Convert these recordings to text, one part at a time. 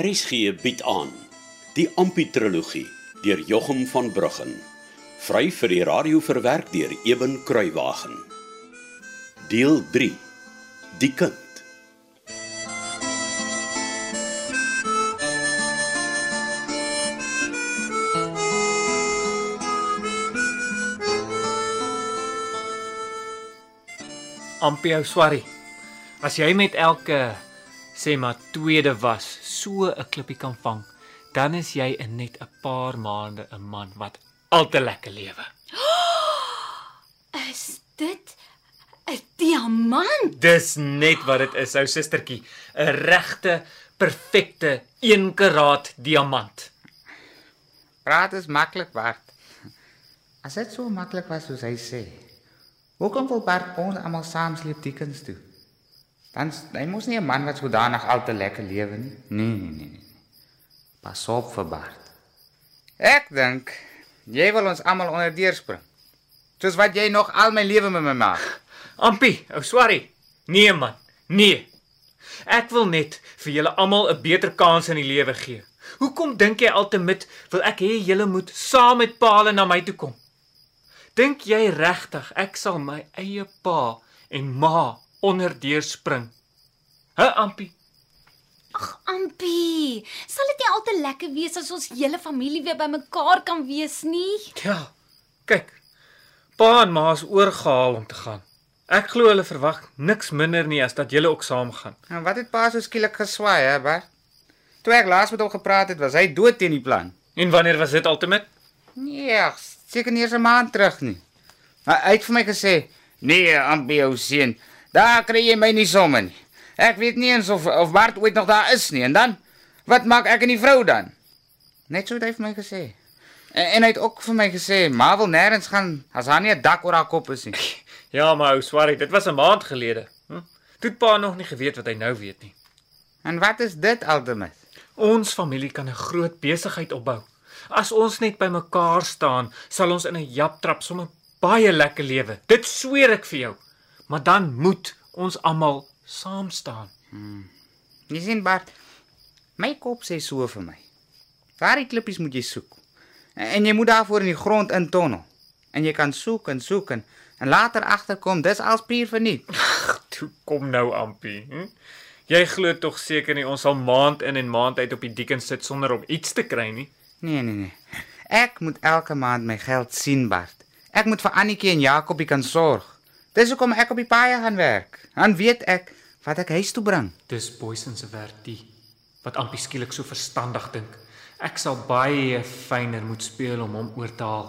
RSG bied aan die Amputrologie deur Jochum van Bruggen. Vry vir die radio verwerk deur Eben Kruiwagen. Deel 3. Die kind. Ampie ou swarrie. As jy met elke sê maar tweede was so 'n klippie kan vang, dan is jy in net 'n paar maande 'n man wat al te lekker lewe. Is dit 'n diamant? Dis net wat dit is, ou sustertjie, 'n regte, perfekte 1 karaat diamant. Praat is maklik Bart. As dit so maklik was soos hy sê. Hoekom wil Bart ons almal saam sleep diekens toe? Dan hy mos nie 'n man wat sodanig al te lekker lewe nie. Nee, nee, nee, nee. Pas op vir Bart. Ek dink jy wil ons almal onderdeur spring. Soos wat jy nog al my lewe met my maak. Ampie, ou swarrie. Nee man, nee. Ek wil net vir julle almal 'n beter kans in die lewe gee. Hoekom dink jy altemit wil ek hê julle moet saam met Paul na my toe kom? Dink jy regtig ek sal my eie pa en ma onderdeur spring? Hæ, Ampie? Ag, Ampie, sal dit nie al te lekker wees as ons hele familie weer bymekaar kan wees nie? Ja. Kyk. Pa en ma is oorgehaal om te gaan. Ek glo hulle verwag niks minder nie as dat julle ook saam gaan. En wat het pa so skielik geswaai, hè, Bart? Toe ek laas met hom gepraat het, was hy dood teen die plan. En wanneer was dit altemit? Nee, seker nie eens 'n maand terug nie. Maar hy het vir my gesê, "Nee, Ampie ou seun, daar kry jy my nie sommer nie. Ek weet nie eens of of Bart ooit nog daar is nie. En dan wat maak ek en die vrou dan?" Net so het hy vir my gesê. En, en hy het ook vir my gesê, "Ma wil nêrens gaan as haar nie 'n dak oor haar kop is nie." Ja, maar ou swarrie, dit was 'n maand gelede. Hm? Toe het pa nog nie geweet wat hy nou weet nie. En wat is dit altemat? Ons familie kan 'n groot besigheid opbou. As ons net bymekaar staan, sal ons in 'n japtrap sommer baie lekker lewe. Dit sweer ek vir jou. Maar dan moet ons almal saam staan. Jy sien Bart, my kop sê so vir my. Daardie klippies moet jy soek. En, jy moet daarvoor in die grond intonnel. En jy kan soek en soek en, en later agterkom dis als puur verniet. Toe kom nou Ampie. Hm? Jy glo tog seker nie ons sal maand in en maand uit op die dieken sit sonder om iets te kry nie. Nee, nee, nee. Ek moet elke maand my geld sien, Bart. Ek moet vir Annetjie en Jakobie kan sorg. Dis hoekom ek op die paaie gaan werk. Dan weet ek wat ek huis toe bring. Dis Boysen se werk die wat Ampie skielik so verstandig dink. Ek sal baie fyner moet speel om hom oor te haal.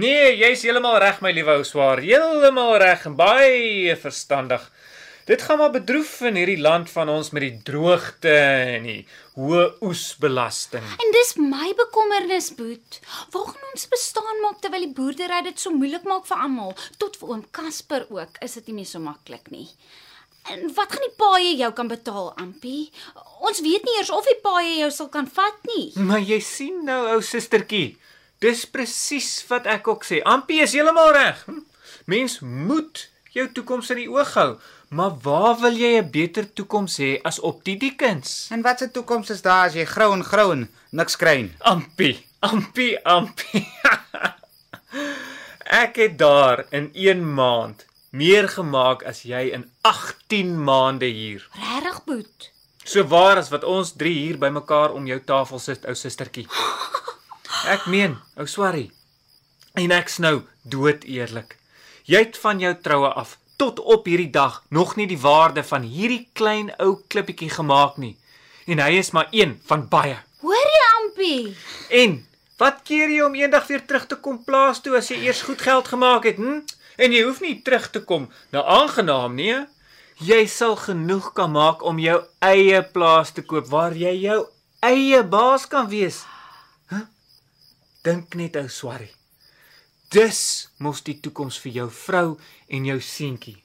Nee, jy's heeltemal reg my liewe ou swaar. Heeltemal reg en baie verstandig. Dit gaan maar bedroef in hierdie land van ons met die droogte en die hoë oesbelasting. En dis my bekommernis, Boet. Waar gaan ons bestaan maak terwyl die boerdery dit so moeilik maak vir almal? Tot vir oom Casper ook, is dit nie meer so maklik nie. En wat gaan die paaie jou kan betaal, Ampie? Ons weet nie eers of die paaie jou sal kan vat nie. Maar jy sien nou ou sustertjie, dis presies wat ek ook sê. Ampie is heeltemal reg. Hm? Mens moet jou toekoms in die oog hou. Maar waar wil jy 'n beter toekoms hê as op die diekens? En wat se toekoms is daar as jy grou en grou en niks kry nie? Ampie, ampie, ampie. ek het daar in 1 maand meer gemaak as jy in 18 maande hier. Regtig, Boet? So waar as wat ons 3 hier bymekaar om jou tafel sit, ou sustertjie. Ek meen, ou swarrie. En ek's nou dood eerlik. Jy het van jou troue af tot op hierdie dag nog nie die waarde van hierdie klein ou klippietjie gemaak nie. En hy is maar een van baie. Hoor jy, Ampie? En wat keer jy om eendag weer terug te kom plaas toe as jy eers goed geld gemaak het, hm? En jy hoef nie terug te kom na aangenaam nie. Jy sal genoeg kan maak om jou eie plaas te koop waar jy jou eie baas kan wees. Huh? Dink net ou swarrie. Dis mos die toekoms vir jou vrou en jou seentjie.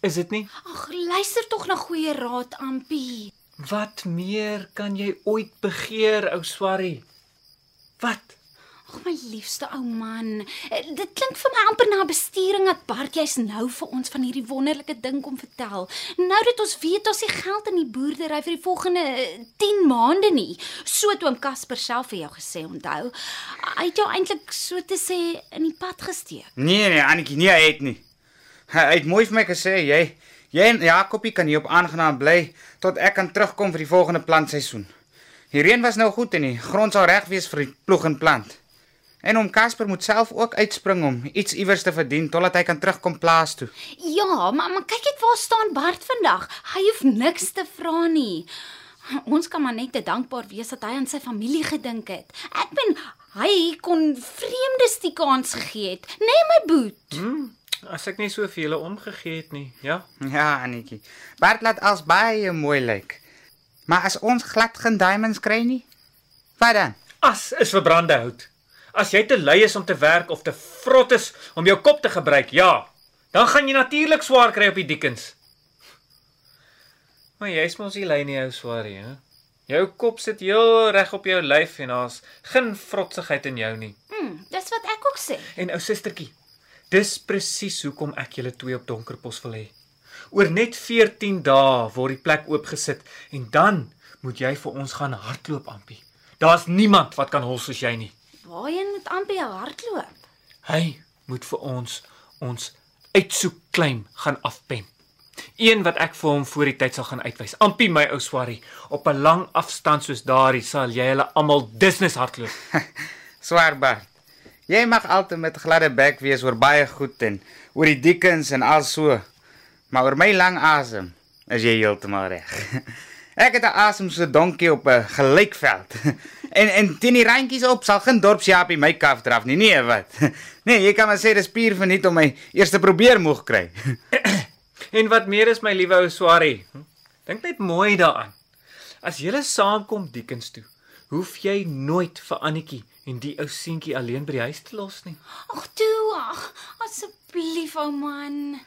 Is dit nie? Ag, luister tog na goeie raad, Ampie. Wat meer kan jy ooit begeer, ou swarrie? Wat? Ag my liefste ou man, eh, dit klink vir my amper na 'n besturing dat Bart jy's nou vir ons van hierdie wonderlike ding kom vertel. Nou dat ons weet ons het geld in die boerdery vir die volgende eh, 10 maande nie. So het oom Casper self vir jou gesê, onthou. Hy het jou eintlik so te sê in die pad gesteek. Nee nee, Annetjie, nee, hy het nie. Hy het mooi vir my gesê, jy jy en Jakobie kan hier op aangenaam bly tot ek kan terugkom vir die volgende plantseisoen. Die reën was nou goed en die grond sal reg wees vir die ploeg en plant. En om Casper moet self ook uitspring om iets iewers te verdien totdat hy kan terugkom plaas toe. Ja, maar maar kyk net waar staan Bart vandag. Hy hoef niks te vra nie. Ons kan maar net te dankbaar wees dat hy aan sy familie gedink het. Ek ben hy kon vreemdes die kans gegee het, nê nee, my boet. Hm, as ek nie so vir julle omgegee het nie, ja. Ja, Annetjie. Bart laat als baie mooi lyk. Maar as ons glad geen diamonds kry nie, wat dan? As is verbrande hout. As jy te lui is om te werk of te vrot is om jou kop te gebruik, ja, dan gaan jy natuurlik swaar kry op die diekens. Maar jy's mos nie lui nie, ou swaarie, hè? Jou kop sit heel reg op jou lyf en daar's geen vrotsigheid in jou nie. Hm, dis wat ek ook sê. En ou sustertjie, dis presies hoekom ek julle twee op Donkerpos wil hê. Oor net 14 dae word die plek oopgesit en dan moet jy vir ons gaan hardloop, Ampie. Daar's niemand wat kan hol soos jy nie. Waarheen moet amper jou hardloop? Hy moet vir ons ons uitsoek claim gaan afpen. Een wat ek vir hom voor die tyd sal gaan uitwys. Ampie my ou swarie, op 'n lang afstand soos daardie sal jy hulle almal business hardloop. Swaar Bart. Jy mag altyd met gladde bek wees oor baie goed en oor die diekens en al so. Maar oor my lang asem is jy heeltemal reg. Ek het 'n asem so 'n donkie op 'n gelykveld. En en teen die randjies op sal geen dorpsjaapie my kaf draf nie. Nee, wat? Nee, jy kan maar sê dis puur verniet om my eerste probeer moeg kry. En wat meer is my liewe ou swarie, hm? dink net mooi daaraan. As julle saamkom diekens toe, hoef jy nooit vir Annetjie en die ou seentjie alleen by die huis te los nie. Ag toe, ag, asseblief ou man.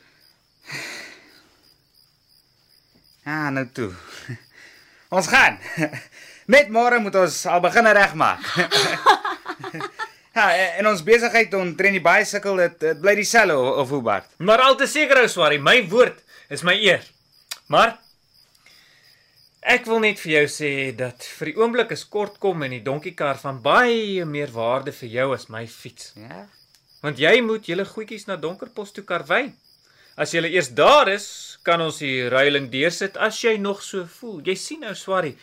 Ja, nou toe. Ons gaan. Net môre moet ons al begin regmaak. Ja, en ons besigheid omtrent die bicycle dit, dit bly dieselfde of, of hoe Bart. Maar al te seker ou swarie, my woord is my eer. Maar ek wil net vir jou sê dat vir die oomblik is kort kom en die donkiekar van baie meer waarde vir jou as my fiets. Ja. Want jy moet julle goedjies na Donkerpos toe karwei. As jy eers daar is, kan ons die ruiling deursit as jy nog so voel. Jy sien nou swarie.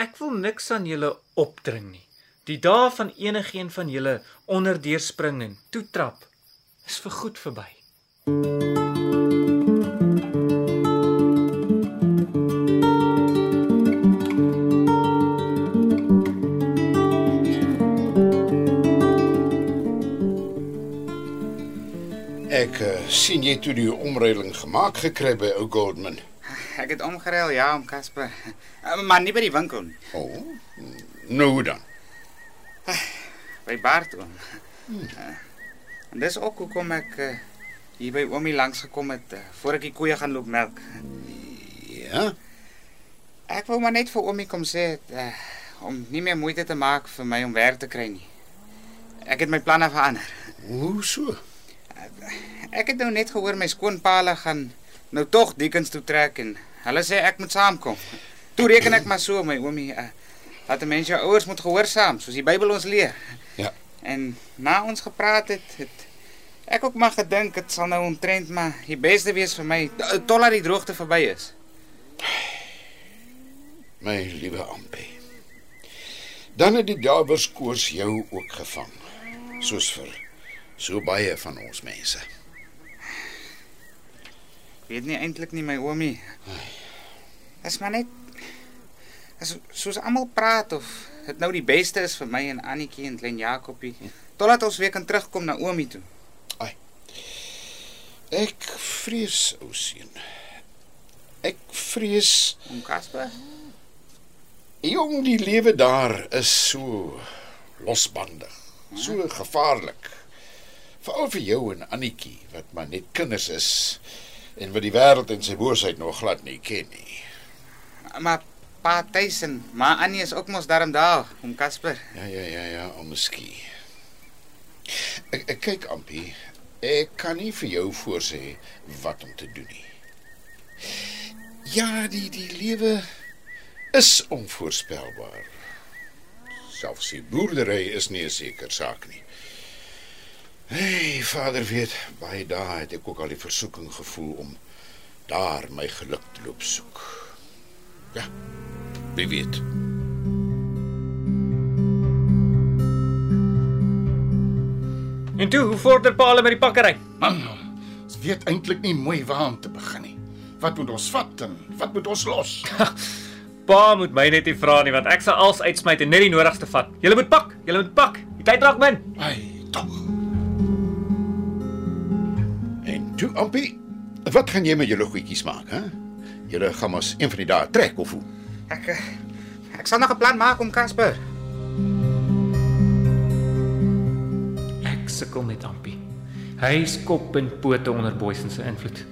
Ek wil niks aan julle opdring nie. Die dae van enigiemand van julle onderdeur spring en toetrap is vir goed verby. Ek uh, sien jy toe die omreiling gemaak gekry by ou Goldman. Ek het omgeruil ja om Casper. Eh, Maar nie by die winkel nie, O, oh, nou hoe dan. by Bart oom. Eh, En dis ook hoekom ek uh, hier by oomie langs gekom het voor ek die koeie gaan loop melk. Ja. Ek wou maar net vir oomie kom sê uh, om nie meer moeite te maak vir my om werk te kry nie. Ek het my planne verander. Hoe so? Ek het nou net gehoor my skoonpaale gaan nou tog diekens toe trek en hulle sê ek moet saamkom. Toe reken ek maar so my oomie uh, dat 'n mens jou ouers moet gehoorsaam soos die Bybel ons leer. Ja. En na ons gepraat het, het ek ook maar gedink dit sal nou omtrent maar die beste wees vir my to- totdat die droogte verby is. My liewe Ampie. Dan het die dawerskoors jou ook gevang. Soos vir so baie van ons mense. Weet nie eintlik nie my oomie. Dis maar net as soos almal praat of dit nou die beste is vir my en Annetjie en klein Jakobie totdat ons weer kan terugkom na oomie toe. Ek vrees, ou seun. Ek vrees Om Casper? jong die lewe daar is so losbandig, so gevaarlik. Veral vir jou en Annetjie wat maar net kinders is en wat die wêreld en sy boosheid nog glad nie ken nie. Maar pa Tyson, maar Annie is ook mos daarom daar om Casper. Ja ja ja ja, omskie. Ek, ek kyk Ampie, ek kan nie vir jou voorsê wat om te doen nie. Ja, die die lewe is onvoorspelbaar. Selfs die boerdery is nie 'n seker saak nie. Hey, Vader weet, baie dae het ek ook al die versoeking gevoel om daar my geluk te loop soek. Ja. Wie weet. En toe, hoe vorder Paul met die pakkery? Man, ons weet eintlik nie mooi waar om te begin nie. Wat moet ons vat en wat moet ons los? Pa moet my net nie vra nie want ek sal als uitsmyt en net die nodigste vat. Julle moet pak, julle moet pak. Die tyd raak min. Ai, tog. Toe Ampie, wat gaan jy met julle goedjies maak, hè? Julle gaan mos een van die dae trek of hoe? Ek eh, ek sal nog 'n plan maak om Casper. Ek sukkel met Ampie. Hy is kop en pote onder Boysen se invloed.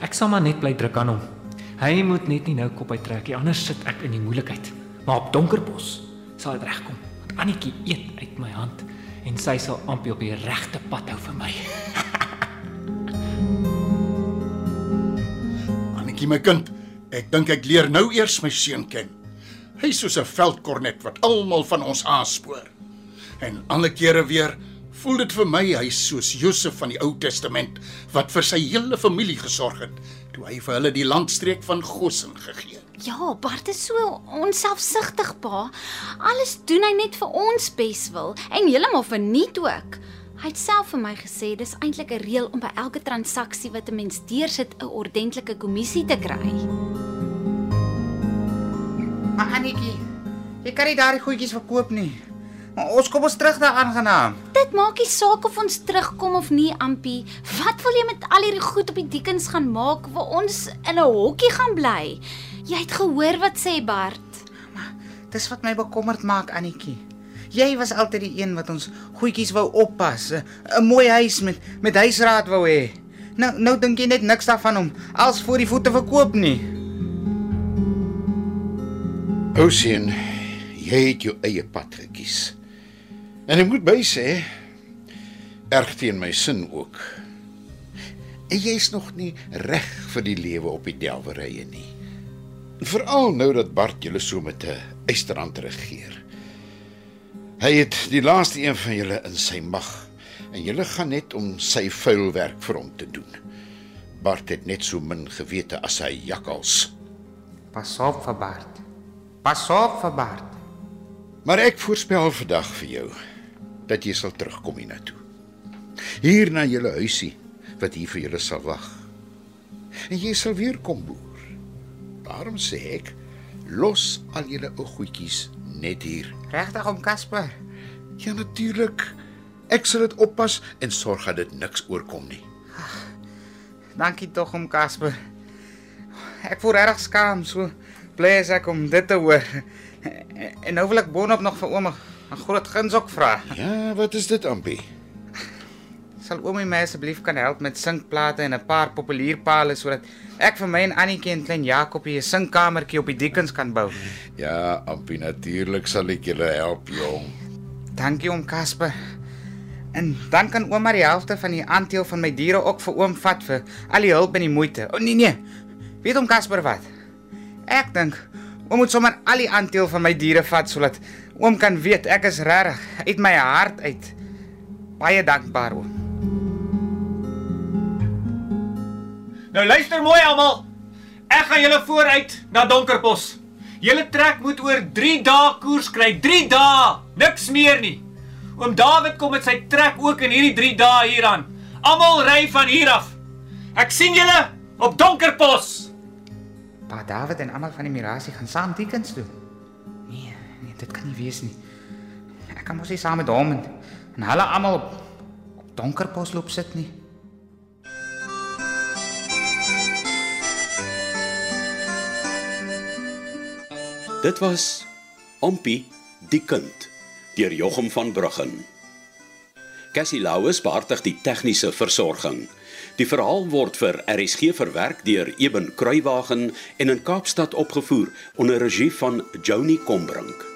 Ek sal maar net bly druk aan hom. Hy moet net nie nou kop uittrek nie, anders sit ek in die moeilikheid. Maar op Donkerbos sal dit regkom. Want Annetjie eet uit my hand en sy sal Ampie op die regte pad hou vir my. Annetjie my kind, ek dink ek leer nou eers my seun ken. Hy's soos 'n veldkornet wat almal van ons aanspoor. En alle kere weer voel dit vir my hy's soos Josef van die Ou Testament wat vir sy hele familie gesorg het toe hy vir hulle die landstreek van Goshen gegee het. Ja, Bart is so onselfsugtig, pa. Alles doen hy net vir ons beswil en heeltemal verniet ook. Hy het self vir my gesê dis eintlik 'n reël om by elke transaksie wat 'n mens deursit 'n ordentlike kommissie te kry. Maar Annetjie, jy kan nie daardie goedjies verkoop nie. Maar ons kom ons terug daar aangenaam. Dit maak nie saak of ons terugkom of nie, Ampie. Wat wil jy met al hierdie goed op die dekens gaan maak waar ons in 'n hokkie gaan bly? Jy het gehoor wat sê Bart. Dis wat my bekommerd maak, Annetjie. Jy was altyd die een wat ons goedjies wou oppas, 'n mooi huis met met huisraad wou hê. Nou nou dink jy net niks daarvan om als voor die voete verkoop nie. Ou seun, jy het jou eie pad gekies. En ek moet by sê, erg teen my sin ook. En jy's nog nie reg vir die lewe op die delwerye nie. Veral nou dat Bart julle so met 'n eisterhand regeer. Hy het die laaste een van julle in sy mag en julle gaan net om sy vuil werk vir hom te doen. Bart het net so min gewete as hy jakkals. Pas op vir Bart. Pas op vir Bart. Maar ek voorspel vandag vir jou dat jy sal terugkom hiernatoe. Hier na julle huisie wat hier vir julle sal wag. En jy sal weer kom boer. Daarom sê ek, los al julle ou goedjies net hier. Regtig om Casper. Ja natuurlik. Ek sal dit oppas en sorg dat dit niks oorkom nie. Dankie tog om Casper. Ek voel regtig skaam so bly as ek om dit te hoor. En nou wil ek boonop nog vir ouma 'n groot guns ook vra. Ja, wat is dit, Ampie? Sal oomie my asseblief kan help met sinkplate en 'n paar populierpale sodat ek vir my en Annetjie en klein Jakobie 'n sinkkamertjie op die dekens kan bou. Ja, Ampie, natuurlik sal ek julle help, jong. Dankie oom Casper. En dan kan ouma die helfte van die aandeel van my diere ook vir oom vat vir al die hulp en die moeite. O oh, nee nee. Weet oom Casper wat? Ek dink oom moet sommer al die aandeel van my diere vat sodat oom kan weet ek is regtig uit my hart uit baie dankbaar oom. Nou luister mooi almal. Ek gaan julle vooruit na Donkerbos. Julle trek moet oor 3 dae koers kry. 3 dae. Niks meer nie. Oom David kom met sy trek ook in hierdie 3 dae hieraan. Almal ry van hier af. Ek sien julle op Donkerbos. Pa David en almal van die mirasie gaan saam dekens doen. Nee, nee, dit kan nie wees nie. Ek kan mos nie saam met hom en, en hulle almal op, op Donkerpos loop sit nie. Dit was Ompie die kind deur Jochum van Bruggen. Cassie Lauis beheer die tegniese versorging. Die verhaal word vir RSG verwerk deur Eben Kruiwagen en in Kaapstad opgevoer onder regie van Joni Combrink.